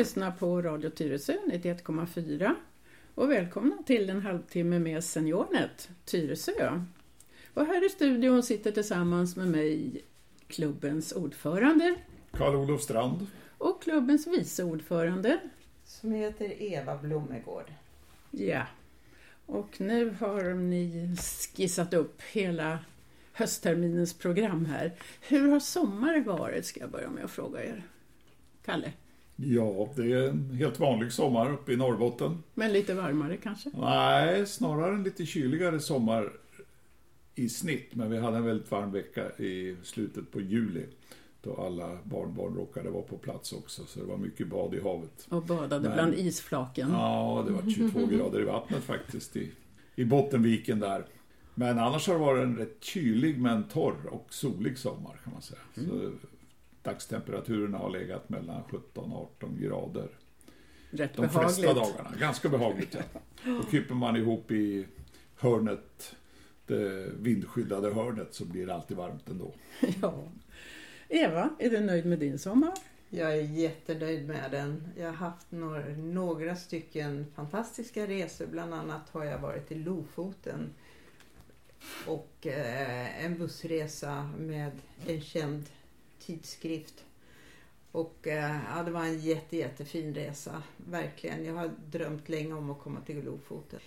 lyssnar på Radio Tyresö 91,4 och välkomna till en halvtimme med Seniornet Tyresö. Och här i studion sitter tillsammans med mig klubbens ordförande Karl-Olof Strand. och klubbens vice ordförande. Som heter Eva Blomegård. Ja, och nu har ni skissat upp hela höstterminens program här. Hur har sommaren varit ska jag börja med att fråga er. Kalle, Ja, det är en helt vanlig sommar uppe i Norrbotten. men lite varmare kanske? Nej, snarare en lite kyligare sommar i snitt. Men vi hade en väldigt varm vecka i slutet på juli. Då alla barnbarn råkade vara på plats också. Så det var mycket bad i havet. Och badade Men- bland isflaken. Ja, det var 22 grader i vattnet faktiskt i, i Bottenviken där. Men annars har det varit en rätt kylig men torr och solig sommar kan man säga. Så dagstemperaturerna har legat mellan 17 och 18 grader. Rätt De behagligt. flesta dagarna. Ganska behagligt ja. Och kryper man ihop i hörnet, det vindskyddade hörnet, så blir det alltid varmt ändå. Ja. Eva, är du nöjd med din sommar? Jag är jättenöjd med den. Jag har haft några, några stycken fantastiska resor. Bland annat har jag varit i Lofoten. Och eh, en bussresa med en känd tidskrift. Och eh, ja, det var en jätte, jättefin resa. Verkligen. Jag har drömt länge om att komma till Lofoten.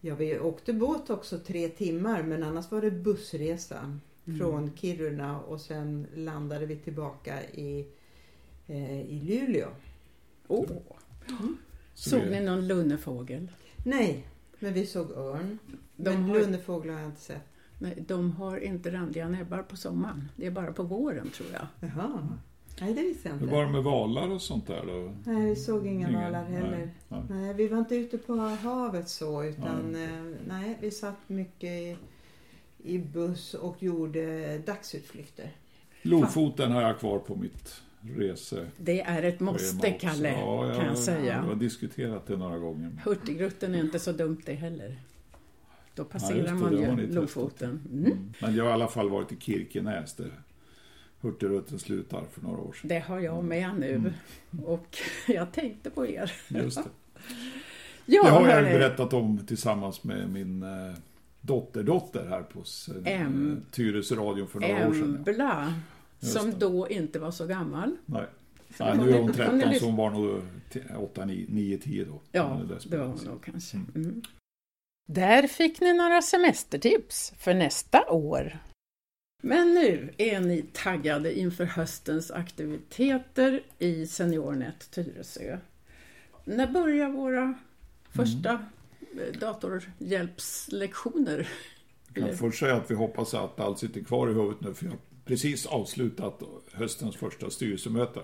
Ja, vi åkte båt också tre timmar men annars var det bussresa. Från Kiruna och sen landade vi tillbaka i, eh, i Luleå. Åh. Så Såg ni någon lunnefågel? Nej, men vi såg örn. De men har- lunnefåglar har jag inte sett. Nej, de har inte randiga näbbar på sommaren. Det är bara på våren tror jag. Jaha. Nej, det visste jag Hur inte. var det med valar och sånt där då? Nej, vi såg inga Ingen- valar heller. nej, nej. Nej, vi var inte ute på havet så utan eh, nej, vi satt mycket i, i buss och gjorde dagsutflykter. Lofoten har jag kvar på mitt rese. Det är ett måste. Kalle, Ja, kan jag säga. Jag har diskuterat det några gånger. Hurtigruten är inte så dumt det heller. Då passerar just det, man ju. Lofoten. Mm. Mm. Men jag har i alla fall varit i Kirkenäs där Hurtigruten slutar för några år sedan. Det har jag med nu. Mm. Och jag tänkte på er. Just det. Ja, det har jag hörni. berättat om tillsammans med min eh, dotterdotter här på eh, Em- Tyresöradion för några år sedan. Embla, Just som då inte var så gammal. Nej. Nej, nu är hon hon är 13 lite- så hon var nog 8, 9, 10 då. Ja, det var hon nog kanske. Mm. Mm. Där fick ni några semestertips för nästa år. Men nu är ni taggade inför höstens aktiviteter i SeniorNet Tyresö. När börjar våra första eh, datorhjälpslektioner? Jag kan först säga att vi hoppas att allt sitter kvar i huvudet nu för jag har precis avslutat höstens första styrelsemöte.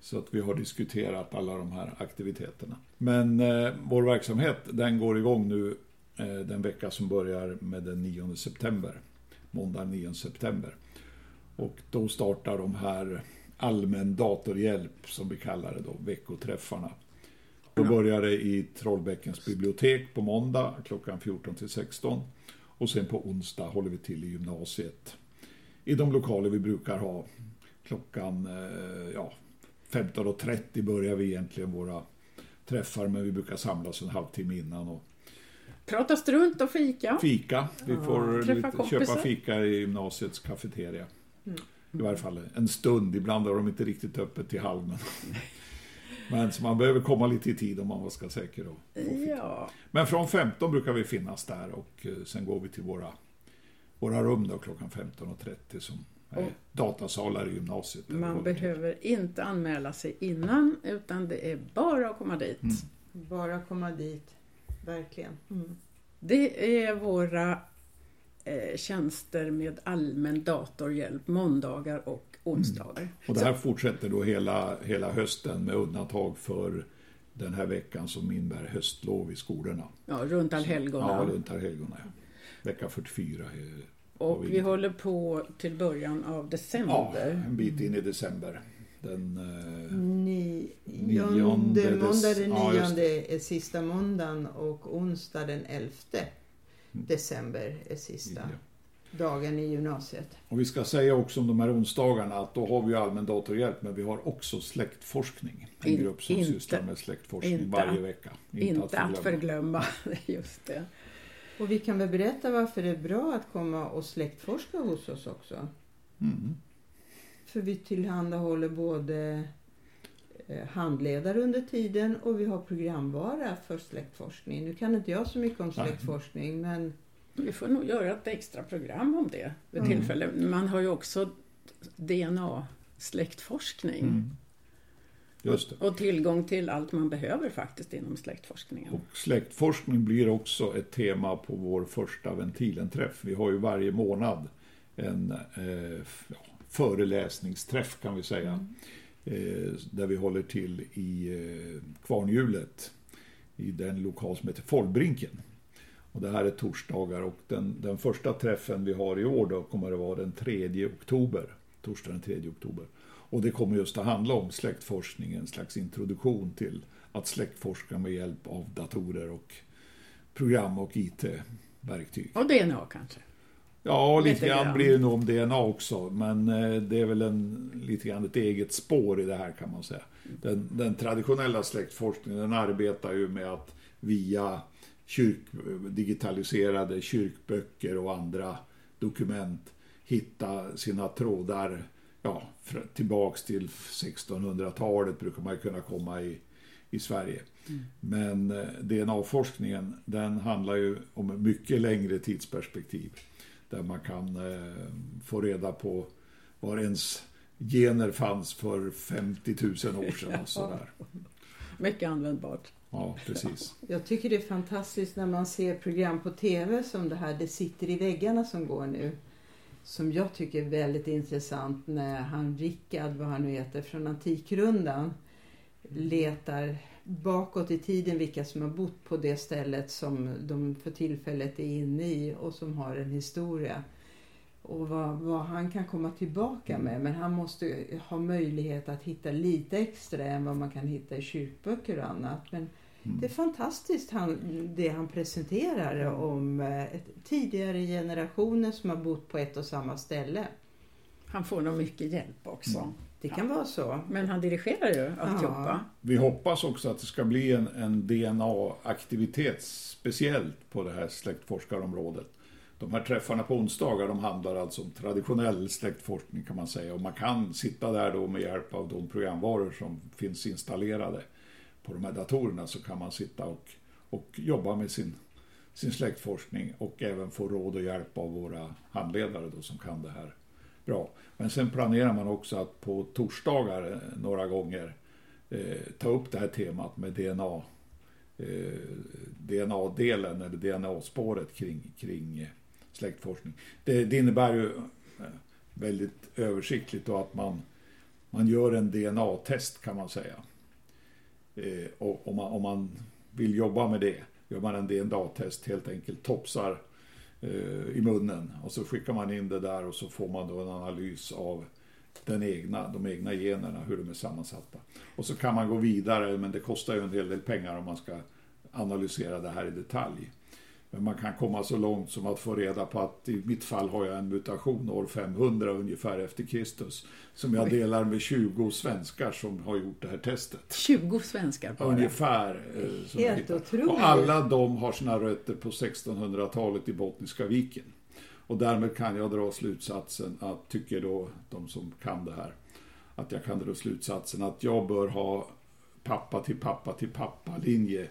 Så att vi har diskuterat alla de här aktiviteterna. Men eh, vår verksamhet den går igång nu Eh, den vecka som börjar med den 9 september. Måndag 9 september. Och då startar de här allmän datorhjälp som vi kallar det då, veckoträffarna. Då börjar det i Trollbäckens bibliotek på måndag klockan 14 till 16. Och sen på onsdag håller vi till i gymnasiet. I de lokaler vi brukar ha. Klockan eh, ja, 15.30 börjar vi egentligen våra träffar men vi brukar samlas en halvtimme innan och Prata strunt och fika. fika. Vi Ja, får träffa lite, köpa fika i gymnasiets kafeteria. Mm. I varje fall en stund. Ibland har de inte riktigt öppet till halv. Men, men så man behöver komma lite i tid om man ska vara säker. Och, Ja, men från 15 brukar vi finnas där och eh, sen går vi till våra, våra rum då klockan 15.30 som är Och- datasalar i gymnasiet. man behöver inte anmäla sig innan utan det är bara att komma dit. Mm. Bara komma dit. Verkligen. Mm. Det är våra eh, tjänster med allmän datorhjälp måndagar och onsdagar. Och det här fortsätter då hela, hela hösten med undantag för den här veckan som innebär höstlov i skolorna. Ja, runt allhelgona. Ja, runt helgona. Ja. Vecka 44. Är, och vi håller på till början av ja, december. en bit in i december. Den, eh, Ni, Nionde måndag den ja, nionde är sista måndagen och onsdag den elfte december är sista. ja. dagen i gymnasiet. Och vi ska säga också om de här onsdagarna att då har vi allmän datorhjälp men vi har också släktforskning. En In, grupp som inte, sysslar med släktforskning inte, varje vecka. Inte, inte att förglömma. Just det. Och vi kan väl berätta varför det är bra att komma och släktforska hos oss också. Mm. För vi tillhandahåller både handledare under tiden och vi har programvara för släktforskning. Nu kan inte jag så mycket om släktforskning men vi får nog göra ett extra program om det vid mm. tillfälle. Man har ju också DNA-släktforskning. Mm. Och, och, tillgång till allt man behöver faktiskt inom släktforskningen. Och släktforskning blir också ett tema på vår första ventilenträff. Vi har ju varje månad en eh, föreläsningsträff kan vi säga. Mm. Eh, där vi håller till i eh, Kvarnhjulet i den lokal som heter Follbrinken. Och det här är torsdagar och den, den första träffen vi har i år då kommer det vara den 3 oktober. Torsdag den 3 oktober. Och det kommer just att handla om släktforskning, en slags introduktion till att släktforska med hjälp av datorer och program och IT-verktyg. Och DNA kanske? Ja, lite grann blir det nog om DNA också. Men eh, det är väl en, lite grann ett eget spår i det här kan man säga. Den, den traditionella släktforskningen den arbetar ju med att via kyrk, digitaliserade kyrkböcker och andra dokument hitta sina trådar ja, tillbaks till 1600-talet brukar man kunna komma i, i Sverige. Mm. Men eh, DNA-forskningen den handlar ju om mycket längre tidsperspektiv. Där man kan eh, få reda på var ens gener fanns för 50 000 år sedan och sådär. Mycket användbart. Ja, precis. Jag tycker det är fantastiskt när man ser program på tv som det här Det sitter i väggarna som går nu. Som jag tycker är väldigt intressant när han Rickard, vad han nu heter, från Antikrundan letar bakåt i tiden vilka som har bott på det stället som de för tillfället är inne i och som har en historia. Och vad, vad han kan komma tillbaka med. Men han måste ha möjlighet att hitta lite extra än vad man kan hitta i kyrkböcker och annat. Men mm. det är fantastiskt han, det han presenterar om eh, tidigare generationer som har bott på ett och samma ställe. Han får nog mycket hjälp också. Det kan ja. vara så. Men han dirigerar ju alltihopa. Vi hoppas också att det ska bli en, en DNA-aktivitet speciellt på det här släktforskarområdet. De här träffarna på onsdagar de handlar alltså om traditionell släktforskning kan man säga. Och man kan sitta där då med hjälp av de programvaror som finns installerade på de här datorerna så kan man sitta och, och jobba med sin, sin släktforskning och även få råd och hjälp av våra handledare då som kan det här bra. Men sen planerar man också att på torsdagar eh, några gånger eh, ta upp det här temat med DNA eh, DNA-delen eller DNA-spåret kring, kring eh, släktforskning. Det, det, innebär ju eh, väldigt översiktligt då att man, man gör en DNA-test kan man säga. Eh, och om man, om man vill jobba med det gör man en DNA-test helt enkelt, topsar Eh, Eh, i munnen och så skickar man in det där och så får man då en analys av den egna, de egna generna, hur de är sammansatta. Och så kan man gå vidare, men det kostar ju en hel del pengar om man ska analysera det här i detalj. Men man kan komma så långt som att få reda på att i mitt fall har jag en mutation år 500 ungefär efter Kristus. Som jag delar med 20 svenskar som har gjort det här testet. 20 svenskar bara? Ungefär. Eh, Helt otroligt. Och alla de har sina rötter på 1600-talet i Bottniska viken. Och därmed kan jag dra slutsatsen att, tycker då de som kan det här, att jag kan dra slutsatsen att jag bör ha pappa till pappa till pappa linje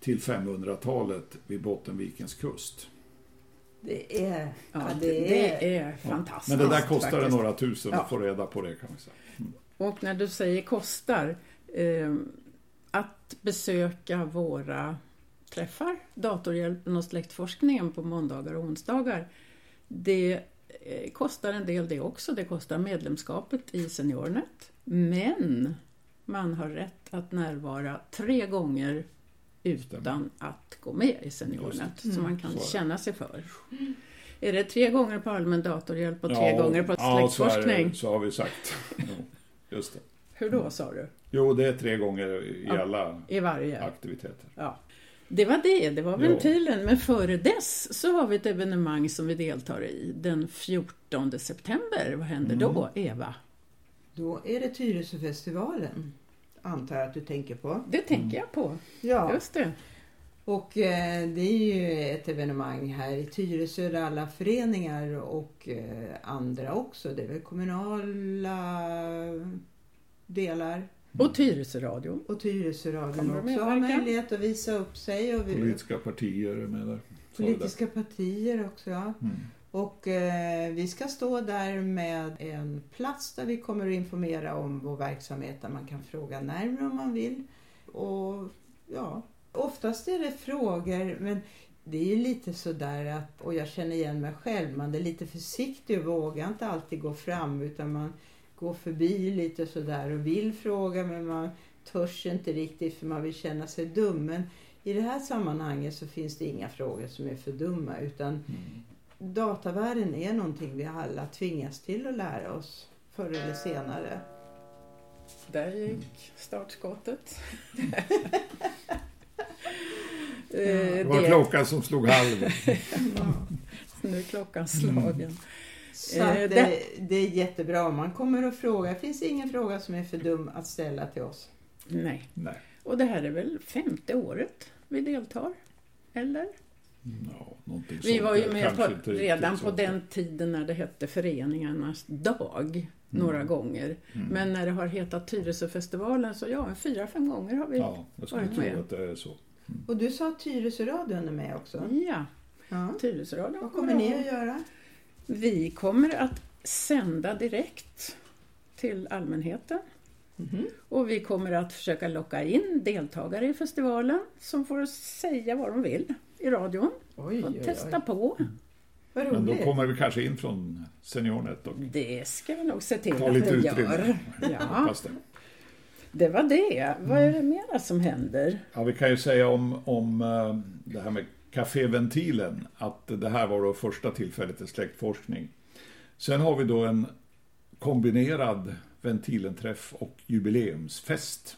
till 500-talet vid Bottenvikens kust. Det är, ja, det, det är, fantastiskt. Men det där kostar faktiskt. några tusen att få reda på det kan vi säga. Mm. Och när du säger kostar, eh, att besöka våra träffar, Datorhjälpen och släktforskningen på måndagar och onsdagar, det eh, kostar en del det också. Det kostar medlemskapet i SeniorNet. Men man har rätt att närvara tre gånger utan att gå med i SeniorNet, mm. så man kan känna sig för. Är det tre gånger på allmän datorhjälp och tre ja, gånger på släktforskning? Ja, så, så har vi sagt. Just det. Hur då, sa du? Jo, det är tre gånger i ja, alla i varje. aktiviteter. Ja. Det var det, det var ventilen. Men före dess så har vi ett evenemang som vi deltar i den 14 september. Vad händer då, Eva? Då är det Tyresöfestivalen, antar jag att du tänker på. Det tänker jag på. Ja, Just det. och eh, det är ju ett evenemang här i Tyresö där alla föreningar och eh, andra också, det är väl kommunala delar Och Tyresöradion. och Tyresöradion också har möjlighet att visa upp sig. Och vi, Politiska partier är med där. Politiska partier också, ja. Mm. Och eh, vi ska stå där med en plats där vi kommer att informera om vår verksamhet där man kan fråga närmare om man vill. Och ja, oftast är det frågor men det är ju lite sådär att, och jag känner igen mig själv, man är lite försiktig och vågar inte alltid gå fram utan man går förbi lite sådär och vill fråga men man törs inte riktigt för man vill känna sig dum. Men i det här sammanhanget så finns det inga frågor som är för dumma utan Mm datavärlden är någonting vi alla tvingas till att lära oss förr eller senare. Där gick startskottet. Eh, Det var klockan som slog halv. Nu är klockan slagen. Så Eh, det- det, är jättebra om man kommer att fråga. Det finns ingen fråga som är för dum att ställa till oss. Nej. Nej. Och det här är väl femte året vi deltar? Eller? Ja, någonting Vi var ju med på, redan på den tiden när det hette Föreningarnas dag några gånger. Mm. Men när det har hetat Tyresöfestivalen så ja, fyra, fem gånger har vi... Ja. Ja, varit tro med. att det är så. Och du sa att Tyresöradion är med också. Ja. Tyresöradion Vad kommer ni att göra? Vi kommer att sända direkt till allmänheten. Mhm. Och vi kommer att försöka locka in deltagare i festivalen som får säga vad de vill i radion Oj, och oj, testa oj. på. Vad Men då roligt. kommer vi kanske in från Seniornet och Det ska vi nog se till ta att lite vi utrymme. gör. Ja, Hoppas det. det var det. Vad är det mera som händer? Ja, vi kan ju säga om, om eh, det här med kaféventilen att det här var då första tillfället till släktforskning. Sen har vi då en kombinerad ventilenträff och jubileumsfest.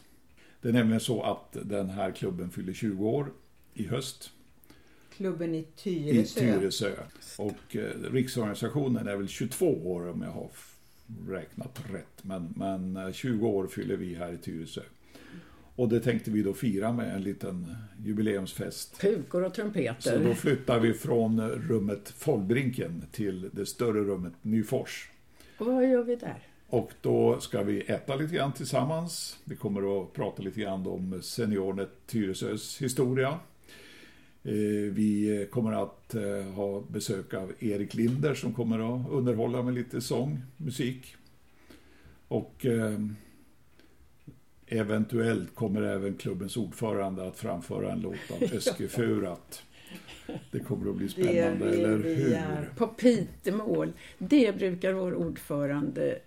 Det är nämligen så att den här klubben fyller 20 år i höst Klubben i i Tyresö. Tyresö. Och eh, riksorganisationen är väl 22 år om jag har räknat rätt. Men, men eh, 20 år fyller vi här i Tyresö. Och det tänkte vi då fira med en liten jubileumsfest. Pukor och Så trumpeter. då flyttar vi från eh, rummet Follbrinken till det större rummet Nyfors. Och vad gör vi där? Och då ska vi äta lite grann tillsammans. Vi kommer att prata lite grann om Seniornet Tyresös historia. Eh, Vi kommer att eh, ha besök av Erik Linder som kommer att underhålla med lite sång, musik. Och eh, eventuellt kommer även klubbens ordförande att framföra en låt av Öske Furat. Det kommer att bli spännande, vill eller vi hur? gärna. På Pitemål. Det brukar vår ordförande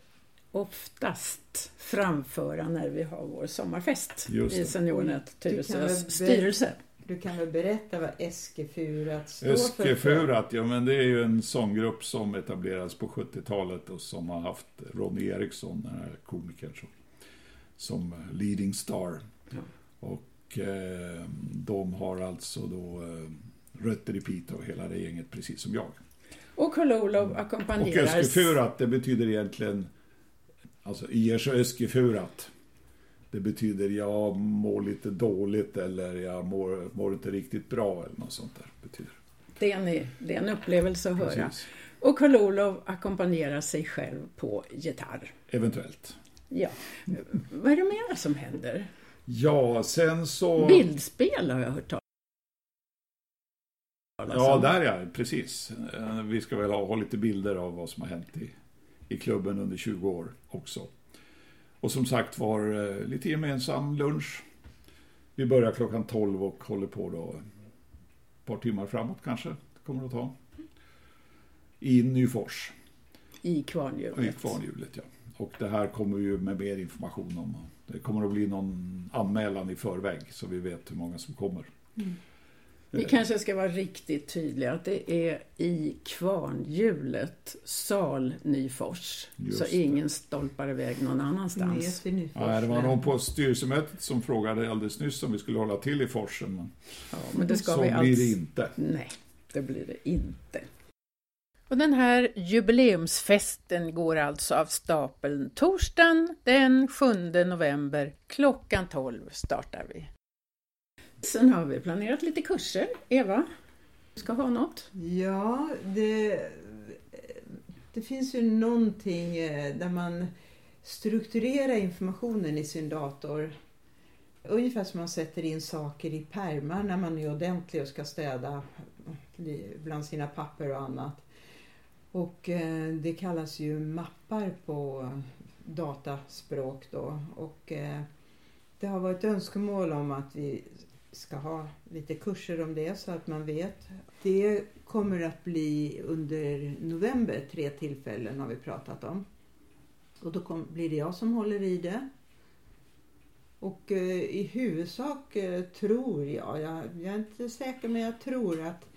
oftast framföra när vi har vår sommarfest i det. Seniornet Tyresös styrelse. Du kan väl berätta vad Eskefurat står Öske för? Furat, ja men det är ju en sånggrupp som etablerades på 70-talet och som har haft Ronny Eriksson, den här komikern, som, som leading star. Ja. Och eh, de har alltså då eh, rötter i Piteå, hela det gänget, precis som jag. Och Karl-Olof Och ackompanjerar... Öskefurat, det betyder egentligen, alltså Iersö Öskefurat. Det betyder jag mår lite dåligt eller jag mår, mår inte riktigt bra eller något sånt där. Betyder. Det är, en, det är en upplevelse att höra. Precis. Och Karl-Olof ackompanjerar sig själv på gitarr. Eventuellt. Ja. Vad är det mera som händer? Ja, sen så... Bildspel har jag hört talas Ja, om. där ja, precis. Eh, Vi ska väl ha, ha lite bilder av vad som har hänt i, i klubben under 20 år också. Och som sagt var, eh, lite gemensam lunch. Vi börjar klockan 12 och håller på då ett par timmar framåt kanske. Det kommer att ta. I Nyfors, I i kvarnhjulet. Kvarnhjulet ja. Och det här kommer vi ju med mer information om. Det kommer att bli någon anmälan i förväg så vi vet hur många som kommer. Mm. Vi kanske ska vara riktigt tydliga att det är i kvarnhjulet Sal-Nyfors. Så Just det. ingen stolpar iväg någon annanstans. Nyfors. Nej, det var någon på styrelsemötet som frågade alldeles nyss om vi skulle hålla till i Forsen. Men Ja, men det ska så vi blir alls... det inte. Nej, det blir det inte. Och den här jubileumsfesten går alltså av stapeln torsdagen den 7 november. Klockan 12 startar vi. Sen har vi planerat lite kurser. Eva, du ska ha något? Ja, det, det finns ju någonting eh, där man strukturerar informationen i sin dator. Ungefär som man sätter in saker i pärmar när man är ordentlig och ska städa bland sina papper och annat. Och eh, det kallas ju mappar på dataspråk då. Och eh, det har varit önskemål om att vi ska ha lite kurser om det så att man vet. Det kommer att bli under november, tre tillfällen har vi pratat om. Och då kom, blir det jag som håller i det. Och eh, i huvudsak eh, tror jag, jag, jag är inte säker men jag tror att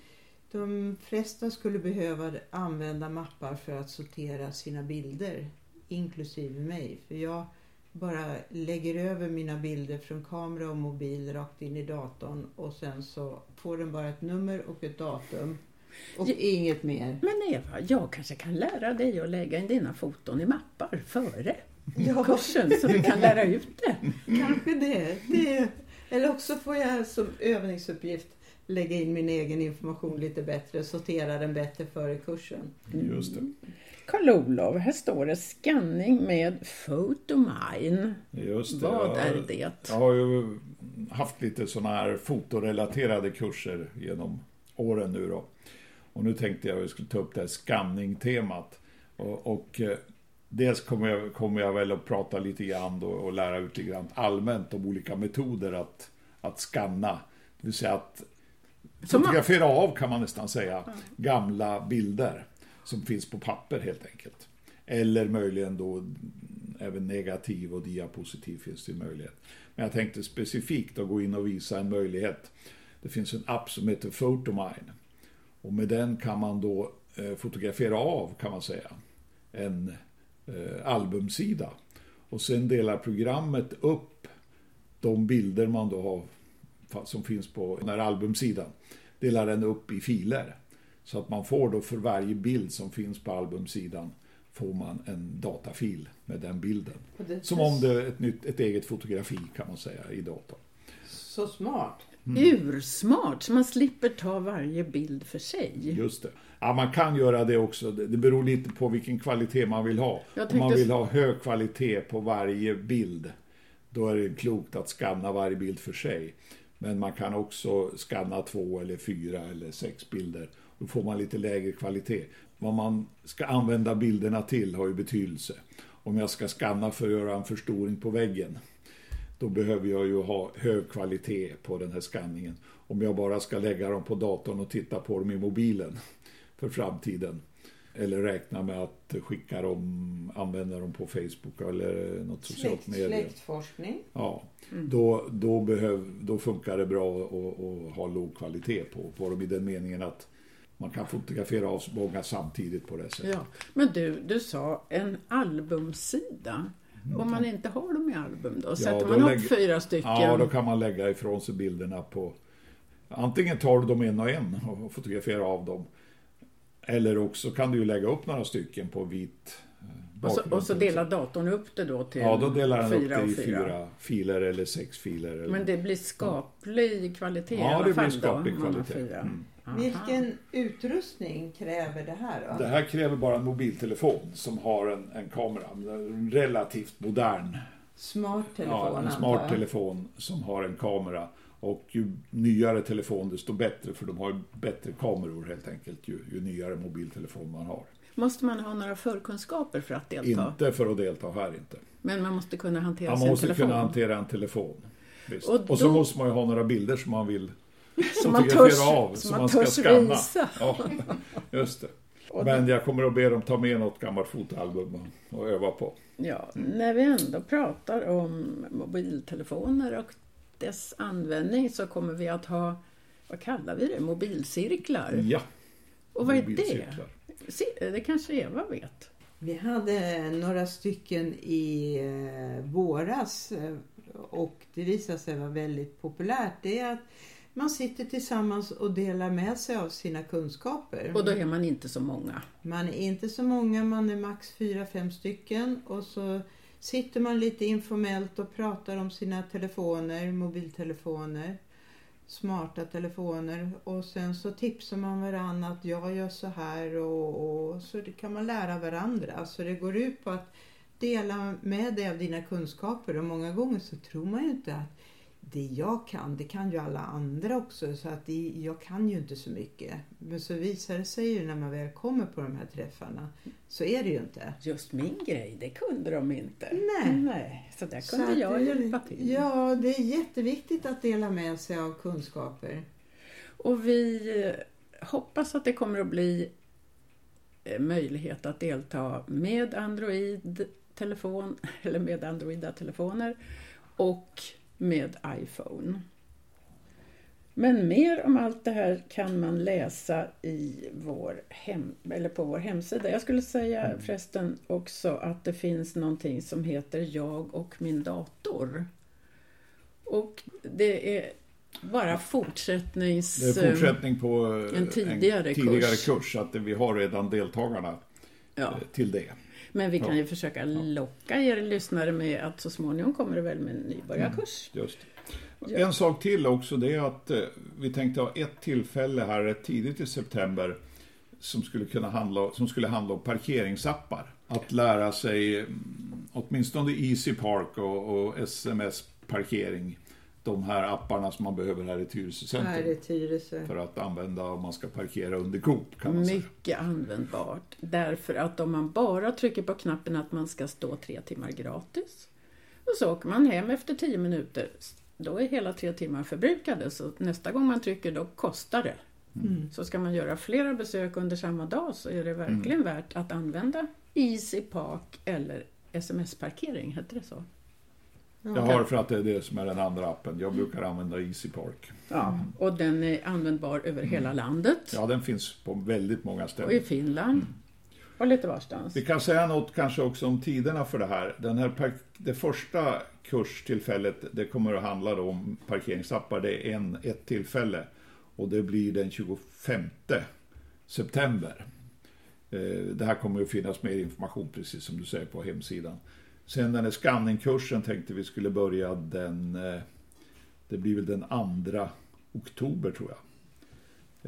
de flesta skulle behöva använda mappar för att sortera sina bilder, inklusive mig. För jag bara lägger över mina bilder från kamera och mobil rakt in i datorn och sen så får den bara ett nummer och ett datum och Ja. inget mer. Men Eva, jag kanske kan lära dig att lägga in dina foton i mappar före Ja, kursen så du kan lära ut det. kanske det. det. Eller också får jag som övningsuppgift lägga in min egen information lite bättre, sortera den bättre före kursen. Just det. Karl-Olov, här står det scanning med Photomine. Just det. Vad Jag- är det? Jag har ju haft lite sådana här fotorelaterade kurser genom åren nu då. Och nu tänkte jag att jag skulle ta upp det här scanning-temat. Och, och eh, dels kommer jag, kommer jag väl att prata lite grann då och lära ut lite grann allmänt om olika metoder att, att scanna. Det vill säga att fotografera av kan man nästan säga gamla bilder som finns på papper helt enkelt. Eller möjligen då även negativ och diapositiv finns det möjlighet. Men jag tänkte specifikt att gå in och visa en möjlighet. Det finns en app som heter Photomine. Och med den kan man då eh, fotografera av, kan man säga, en eh, albumsida. Och sen delar programmet upp de bilder man då har som finns på den här albumsidan. Delar den upp i filer. Så att man får då för varje bild som finns på albumsidan får man en datafil med den bilden. Som om det är ett, nytt, ett eget fotografi kan man säga i datorn. Så smart. Ursmart, så man slipper ta varje bild för sig. Just det. Ja, man kan göra det också. Det beror lite på vilken kvalitet man vill ha. Jag Om man tänkte- vill ha hög kvalitet på varje bild, då är det klokt att scanna varje bild för sig. Men man kan också scanna två eller fyra eller sex bilder. Då får man lite lägre kvalitet. Vad man ska använda bilderna till har ju betydelse. Om jag ska scanna för att göra en förstoring på väggen, då behöver jag ju ha hög kvalitet på den här skanningen. Om jag bara ska lägga dem på datorn och titta på dem i mobilen för framtiden. Eller räkna med att skicka dem, använda dem på Facebook eller något socialt Släkt, medie. släktforskning. Ja, då, då, behöv, då funkar det bra att, att ha låg kvalitet på, på dem i den meningen att man kan fotografera av många samtidigt på det sättet. Ja. Men du, du sa en albumsida. Om man inte har dem i album då? Sätter då man upp lägger- fyra stycken? Ja, då kan man lägga ifrån sig bilderna på... Antingen tar du dem en och en och fotograferar av dem. Eller också kan du ju lägga upp några stycken på vit eh, och, så, och så delar datorn upp det då till Ja, då delar den upp fyra det och i fyra. fyra filer eller sex filer. Eller... Men det blir skaplig kvalitet i Ja, alla det blir fall skaplig då? om man har kvalitet. fyra. Mm. Aha. Vilken utrustning kräver det här då? Det här kräver bara en mobiltelefon som har en, en kamera. En relativt modern Smart telefon ja, en smart telefon som har en kamera. Och ju nyare telefon desto bättre för de har bättre kameror helt enkelt ju, ju nyare mobiltelefon man har. Måste man ha några förkunskaper för att delta? Inte för att delta här inte. Men man måste kunna hantera Man sin måste telefon? kunna hantera en telefon. Visst. Och Och, så då- måste man ju ha några bilder som man vill som man törs, av. som man man ska visa. Ja, just det. Men jag kommer att be dem ta med något gammalt fotoalbum och- öva på. Ja, när vi ändå pratar om mobiltelefoner och dess användning så kommer vi att ha vad kallar vi det, mobilcirklar. Ja, Och vad är det? Det kanske Eva vet? Vi hade några stycken i eh, våras eh, och det visade sig vara väldigt populärt. Det är att man sitter tillsammans och delar med sig av sina kunskaper. Och då är man inte så många. Man är inte så många, man är max fyra, fem stycken och så sitter man lite informellt och pratar om sina telefoner, mobiltelefoner, smarta telefoner och sen så tipsar man varandra att jag gör så här och, och så kan man lära varandra. Så det går ut på att dela med dig av dina kunskaper och många gånger så tror man ju inte att det jag kan, det kan ju alla andra också så att det, jag kan ju inte så mycket. Men så visar det sig ju när man väl kommer på de här träffarna så är det ju inte. Just min grej, det kunde de inte. Nej. Nej så där Så kunde att jag det- hjälpa till. Ja, det är jätteviktigt att dela med sig av kunskaper. Och vi eh, hoppas att det kommer att bli eh, möjlighet att delta med Android-telefon eller med Androida-telefoner och med iPhone. Men mer om allt det här kan man läsa i vår hem, eller på vår hemsida. Jag skulle säga förresten också att det finns någonting som heter Jag och min dator. Och det är bara fortsättnings... Det är fortsättning på eh, En tidigare tidigare kurs. kurs. att vi har redan deltagarna Ja. eh, till det. Men vi kan ju försöka locka er lyssnare med att så småningom kommer det väl med en nybörjarkurs. Just. Ja. En sak till också, det är att eh, vi tänkte ha ett tillfälle här rätt tidigt i september som skulle kunna handla, som skulle handla om parkeringsappar. Att lära sig mm, åtminstone Easy Park och, och SMS-parkering. De här apparna som man behöver här i Tyresö Här centrum. i Tyresö. För att använda om man ska parkera under Coop kan man säga. Mycket användbart. Därför att om man bara trycker på knappen att man ska stå tre timmar gratis och så åker man hem efter tio minuter. Då är hela tre timmar förbrukade så nästa gång man trycker då kostar det. Mm. Så ska man göra flera besök under samma dag så är det verkligen värt att använda Easy Park eller SMS-parkering, heter det så? Jag har för att det är det som är den andra appen. Jag brukar använda Easy Park. Ja, och den är användbar över hela landet. Ja, den finns på väldigt många Och i ställen. Finland. Och lite varstans. Vi kan säga något kanske också om tiderna för det här. Den här det första kurstillfället, det kommer att handla om parkeringsappar. Det är en, ett tillfälle. Och det blir den 25 september. Eh, Det här kommer att finnas mer information, precis som du säger, på hemsidan. Sen den här skanningkursen tänkte vi skulle börja den... eh, Det blir väl den 2 oktober, tror jag.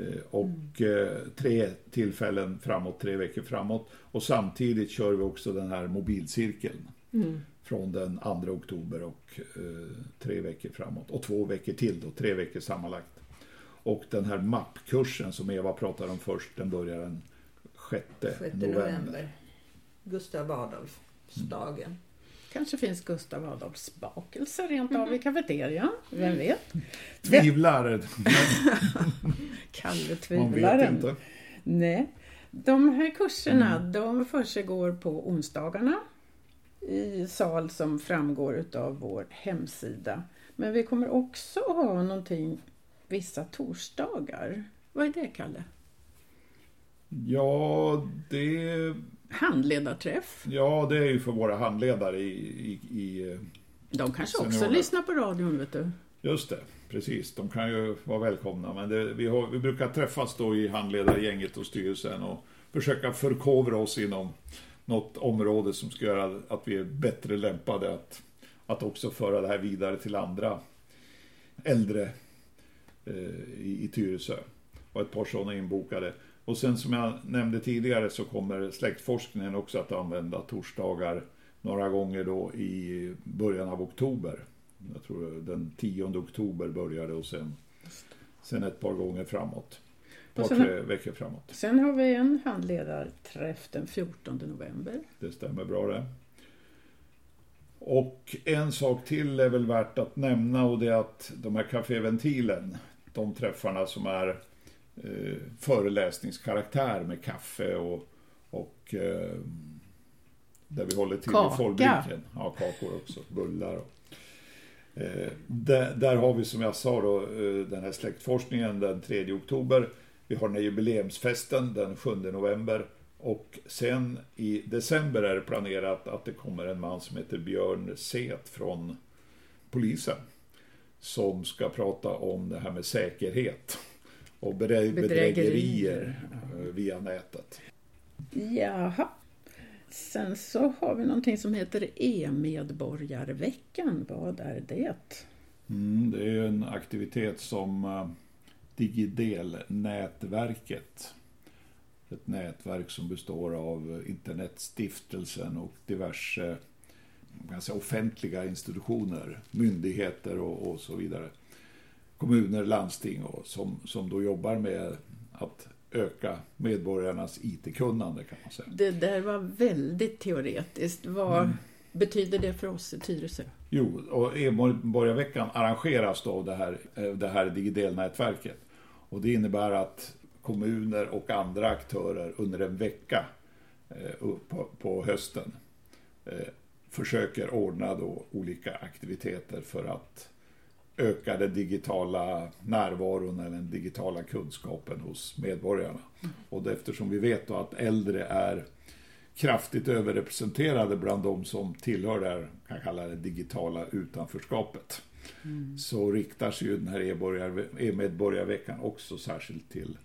Eh, Och eh, tre tillfällen framåt, tre veckor framåt. Och samtidigt kör vi också den här mobilcirkeln. Mm. Från den 2 oktober och tre veckor framåt. Och två veckor till då, tre veckor sammanlagt. Och den här mappkursen som Eva pratade om först, den börjar den 6, 6 november. november. Gustav Adolfsdagen. Kanske finns Gustav Adolfs bakelse rent av i kafeterian. Vem vet? Tvivlar, Kalle man vet tvivlaren. inte. Nej. De här kurserna de försiggår på onsdagarna i sal som framgår utav vår hemsida. Men vi kommer också att ha någonting vissa torsdagar. Vad är det, Kalle? Ja, det, Handledarträff. ja, det är ju för våra handledare i, i, i eh, De kanske också Seniorer. lyssnar på radion, vet du. Just det, precis. De kan ju vara välkomna. Men det, vi, har, vi brukar träffas då i handledargänget och styrelsen och försöka förkovra oss inom något område som ska göra att vi är bättre lämpade att, att också föra det här vidare till andra äldre eh, i, i Tyresö. Och ett par sådana inbokade. Och sen som jag nämnde tidigare så kommer släktforskningen också att använda torsdagar några gånger då i början av oktober. Jag tror den 10 oktober började och sen, sen ett par gånger framåt. Par, sen- tre veckor framåt. Sen har vi en handledarträff den 14 november. Det stämmer bra det. Och en sak till är väl värt att nämna och det är att de här kaféventilen, de träffarna som är eh, föreläsningskaraktär med kaffe och, och eh, där vi håller till Kaka. i folkdrinken. Ja, kakor också, bullar. Och, Eh, där, där, har vi som jag sa då eh, den här släktforskningen den 3 oktober. Vi har den här jubileumsfesten den 7 november. Och sen i december är det planerat att det kommer en man som heter Björn Set från polisen. Som ska prata om det här med säkerhet och bedrägerier, bedrägerier eh, via nätet. Jaha. Sen så har vi någonting som heter e-medborgarveckan. Vad är det? Mm, det är en aktivitet som uh, Digidel-nätverket ett nätverk som består av Internetstiftelsen och diverse ganska offentliga institutioner, myndigheter och, och, så vidare. Kommuner, landsting och, som, som då jobbar med att öka medborgarnas IT-kunnande kan man säga. Det där var väldigt teoretiskt. Vad mm. betyder det för oss i Tyresö? Jo, och E-borgarveckan arrangeras då av det här, eh, det här Digidel-nätverket. Och det innebär att kommuner och andra aktörer under en vecka eh, på, på hösten eh, försöker ordna då olika aktiviteter för att öka den digitala närvaron eller den digitala kunskapen hos medborgarna. Och eftersom vi vet då att äldre är kraftigt överrepresenterade bland de som tillhör det här, kan kalla det digitala utanförskapet. Mm. Så riktar sig ju den här e-medborgarveckan också särskilt till,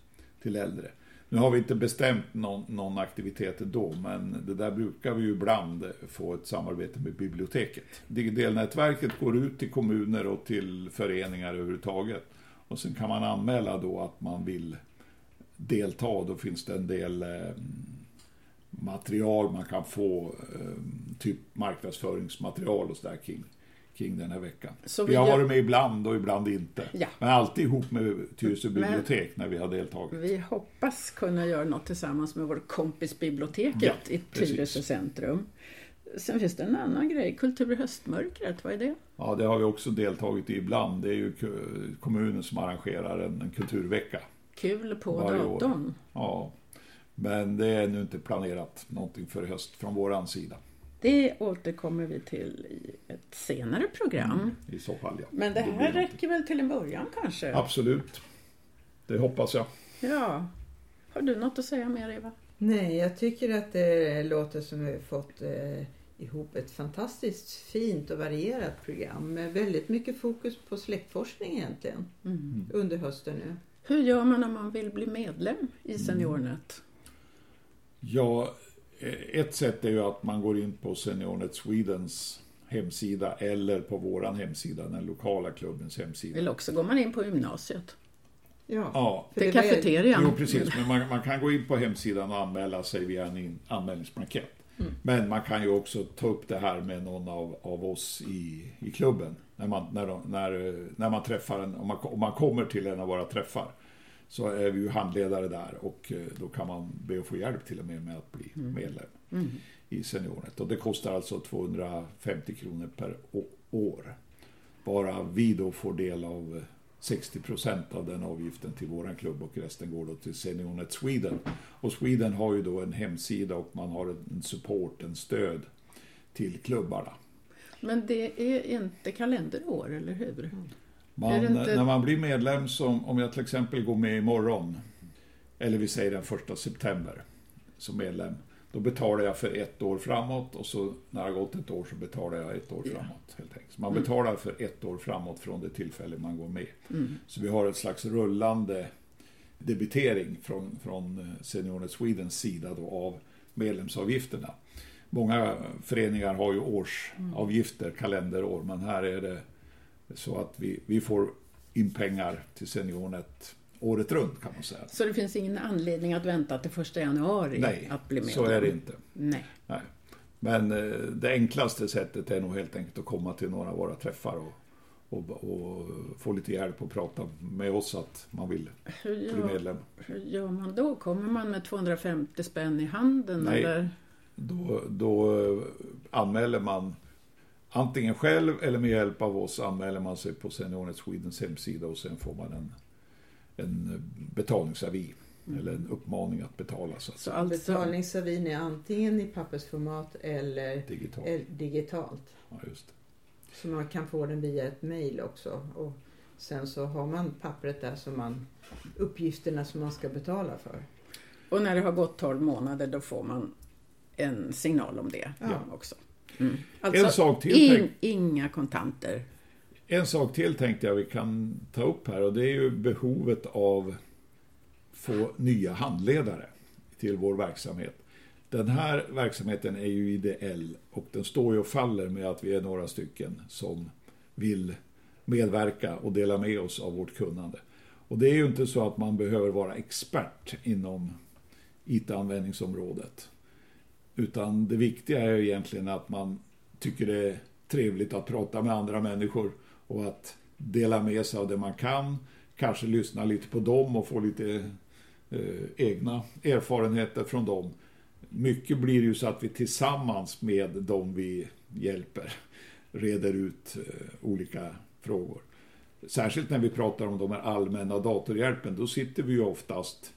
till äldre. Nu har vi inte bestämt någon, någon aktivitet då, men det där brukar vi ju ibland få ett samarbete med biblioteket. Digidelnätverket går ut till kommuner och till föreningar överhuvudtaget. Och sen kan man anmäla då att man vill delta. Då finns det en del eh, material man kan få, eh, typ marknadsföringsmaterial och sådär kring kring den här veckan. Så vi, vi har varit med ibland och ibland inte. Ja. Men alltid ihop med Tyresö bibliotek Men när vi har deltagit. Vi hoppas kunna göra något tillsammans med vår kompis biblioteket ja, i Tyresö centrum. Sen finns det en annan grej, Kultur i höstmörkret, vad är det? Ja, det har vi också deltagit i ibland. Det är ju kommunen som arrangerar en, en kulturvecka. Kul på datorn. Ja, men det är ännu inte planerat någonting för höst från våran sida. Det återkommer vi till i ett senare program. Mm, I så fall, ja. Men det här det räcker väl till en början kanske? Absolut. Det hoppas jag. Ja. Har du något att säga mer, Eva? Nej, jag tycker att det låter som vi har fått eh, ihop ett fantastiskt fint och varierat program med väldigt mycket fokus på släktforskning egentligen mm. under hösten nu. Hur gör man om man vill bli medlem i SeniorNet? Ja, ett sätt är ju att man går in på SeniorNet Swedens hemsida eller på våran hemsida, den lokala klubbens hemsida. Eller också går man in på gymnasiet. Ja, ja. Till kafeterian. Jo, precis. Men man, man, kan gå in på hemsidan och anmäla sig via en anmälningsblankett. Mm. Men man kan ju också ta upp det här med någon av, av oss i, i klubben. När man, när, de, när, när man träffar en, om man, om man kommer till en av våra träffar så är vi ju handledare där och eh, då kan man be att få hjälp till och med med att bli mm. medlem mm. i SeniorNet. Och det kostar alltså 250 kronor per år. Bara vi då får del av 60 procent av den avgiften till våran klubb och resten går då till SeniorNet Sweden. Och Sweden har ju då en hemsida och man har en support, en stöd till klubbarna. Men det är inte kalenderår, eller hur? Mm. Man, inte... När man blir medlem, som, om jag till exempel går med imorgon, eller vi säger den första september som medlem, då betalar jag för ett år framåt och så när det har gått ett år så betalar jag ett år yeah. framåt. Helt enkelt. Så man mm. betalar för ett år framåt från det tillfälle man går med. Mm. Så vi har ett slags rullande debitering från, från Seniornet Swedens sida då av medlemsavgifterna. Många föreningar har ju årsavgifter, kalenderår, men här är det så att vi, vi får in pengar till SeniorNet året runt kan man säga. Så det finns ingen anledning att vänta till första januari Nej, att bli medlem? så är det inte. Nej. Nej. Men eh, det enklaste sättet är nog helt enkelt att komma till några av våra träffar och, och, och få lite hjälp och prata med oss att man vill hur bli medlem. Hur gör man då? Kommer man med 250 spänn i handen? Nej, eller? Då, då eh, anmäler man antingen själv eller med hjälp av oss anmäler man sig på SeniorNet Swedens hemsida och sen får man en, en betalningsavi. Mm. Eller en uppmaning att betala. Så, så alltså... Betalningsavin är antingen i pappersformat eller digitalt. digitalt. Ja, just det. Så man kan få den via ett mejl också. Och sen så har man pappret där som man, uppgifterna som man ska betala för. Och när det har gått 12 månader då får man en signal om det Ja. också. Mm. Alltså, En sak till, in, tänk- inga kontanter. En sak till tänkte jag vi kan ta upp här och det är ju behovet av få nya handledare till vår verksamhet. Den här verksamheten är ju ideell och den står ju och faller med att vi är några stycken som vill medverka och dela med oss av vårt kunnande. Och det är ju inte så att man behöver vara expert inom IT-användningsområdet. Utan det viktiga är egentligen att man tycker det är trevligt att prata med andra människor och att dela med sig av det man kan. Kanske lyssna lite på dem och få lite eh, egna erfarenheter från dem. Mycket blir ju så att vi tillsammans med dem vi hjälper reder ut eh, olika frågor. Särskilt när vi pratar om de här allmänna datorhjälpen, då sitter vi ju oftast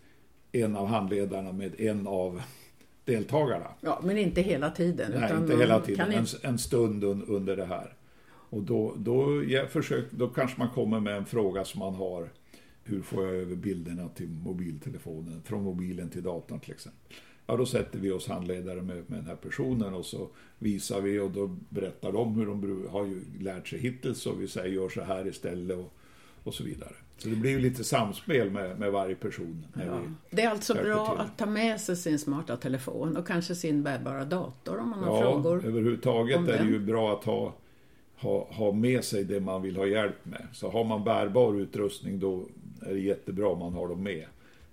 en av handledarna med en av deltagarna. Ja, men inte hela tiden. Nej, inte hela tiden. En, en stund un, under det här. Och då, då, jag försök, då kanske man kommer med en fråga som man har. Hur får jag över bilderna till mobiltelefonen, från mobilen till datorn till exempel. Ja, då sätter vi oss handledare med, med den här personen och så visar vi och då berättar de hur de har ju lärt sig hittills och vi säger gör så här istället och, och så vidare. Så det blir ju lite samspel med, med varje person. När Ja. vi, Det är alltså bra till. att ta med sig sin smarta telefon och kanske sin bärbara dator om man har Ja, frågor. överhuvudtaget om är det ju bra att ha, ha, ha med sig det man vill ha hjälp med. Så har man bärbar utrustning då är det jättebra om man har dem med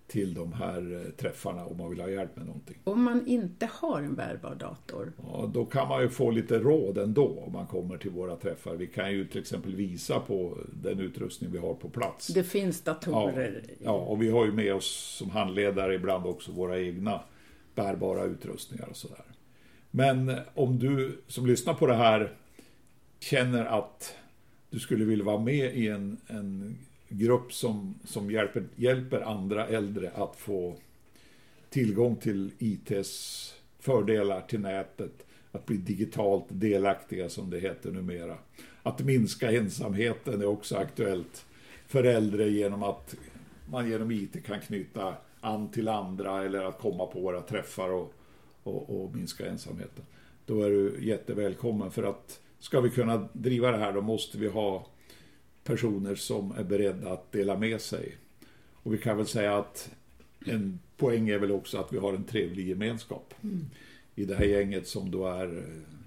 till de här eh, träffarna om man vill ha hjälp med någonting. Om man inte har en bärbar dator. Ja, då kan man ju få lite råd ändå om man kommer till våra träffar. Vi kan ju till exempel visa på den utrustning vi har på plats. Det finns datorer. i- Ja, och vi har ju med oss som handledare ibland också våra egna bärbara utrustningar och sådär. Men eh, om du som lyssnar på det här känner att du skulle vilja vara med i en, en grupp som, som hjälper, hjälper andra äldre att få tillgång till ITs fördelar till nätet, att bli digitalt delaktiga som det heter numera. Att minska ensamheten är också aktuellt för äldre genom att man genom IT kan knyta an till andra eller att komma på våra träffar och, och, och minska ensamheten. Då är du jättevälkommen för att ska vi kunna driva det här då måste vi ha personer som är beredda att dela med sig. Och vi kan väl säga att en poäng är väl också att vi har en trevlig gemenskap i det här gänget som då är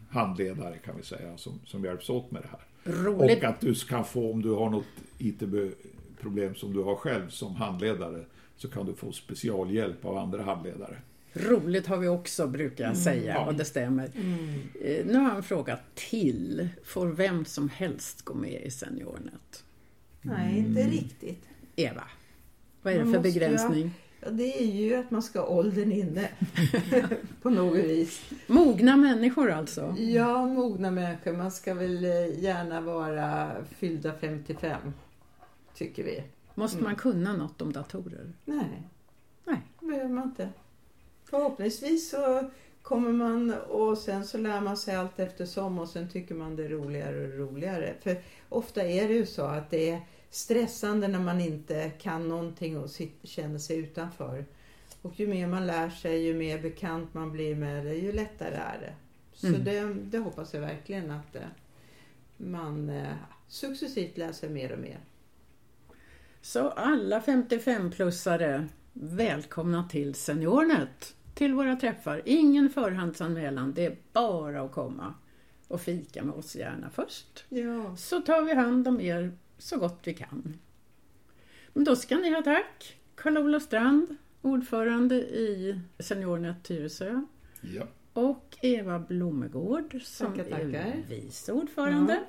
handledare kan vi säga som, som hjälps åt med det här. Roligt. Och att du kan få, om du har något IT-problem som du har själv som handledare, så kan du få specialhjälp av andra handledare. Roligt har vi också, brukar jag säga, Ja. och det stämmer. Eh, Nu har jag en fråga till. Får vem som helst gå med i SeniorNet? Nej, inte riktigt. Eva, vad är det Man för måste ju ha- begränsning? Ja, det är ju att man ska ha åldern inne. på något vis. Mogna människor alltså? Ja, mogna människor. Man ska väl eh, gärna vara fyllda 55. Tycker vi. Måste man kunna något om datorer? Nej, Nej. det behöver man inte. Förhoppningsvis så kommer man och sen så lär man sig allt eftersom och sen tycker man det är roligare och roligare. För ofta är det ju så att det är stressande när man inte kan någonting och känner sig utanför. Och ju mer man lär sig, ju mer bekant man blir med det, ju lättare är det. Så Mm. det, det hoppas jag verkligen att eh, man eh, successivt lär sig mer och mer. Så alla 55-plussare, välkomna till SeniorNet, till våra träffar. Ingen förhandsanmälan, det är bara att komma och fika med oss gärna först. Ja. Så tar vi hand om er så gott vi kan. Men då ska ni ha tack, Karl-Olof Strand, ordförande i SeniorNet Tyresö Ja. och Eva Blomegård som Tackar, tackar. är vice ordförande.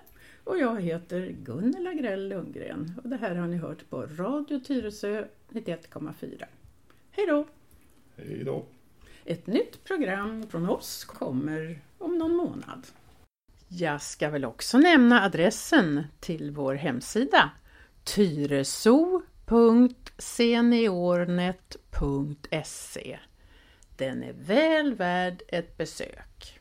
Och jag heter Gunnel Agrell Lundgren och det här har ni hört på Radio Tyresö 91,4. Hej då! Hej då. Ett nytt program från oss kommer om någon månad. Jag ska väl också nämna adressen till vår hemsida tyreso.seniornet.se Den är väl värd ett besök.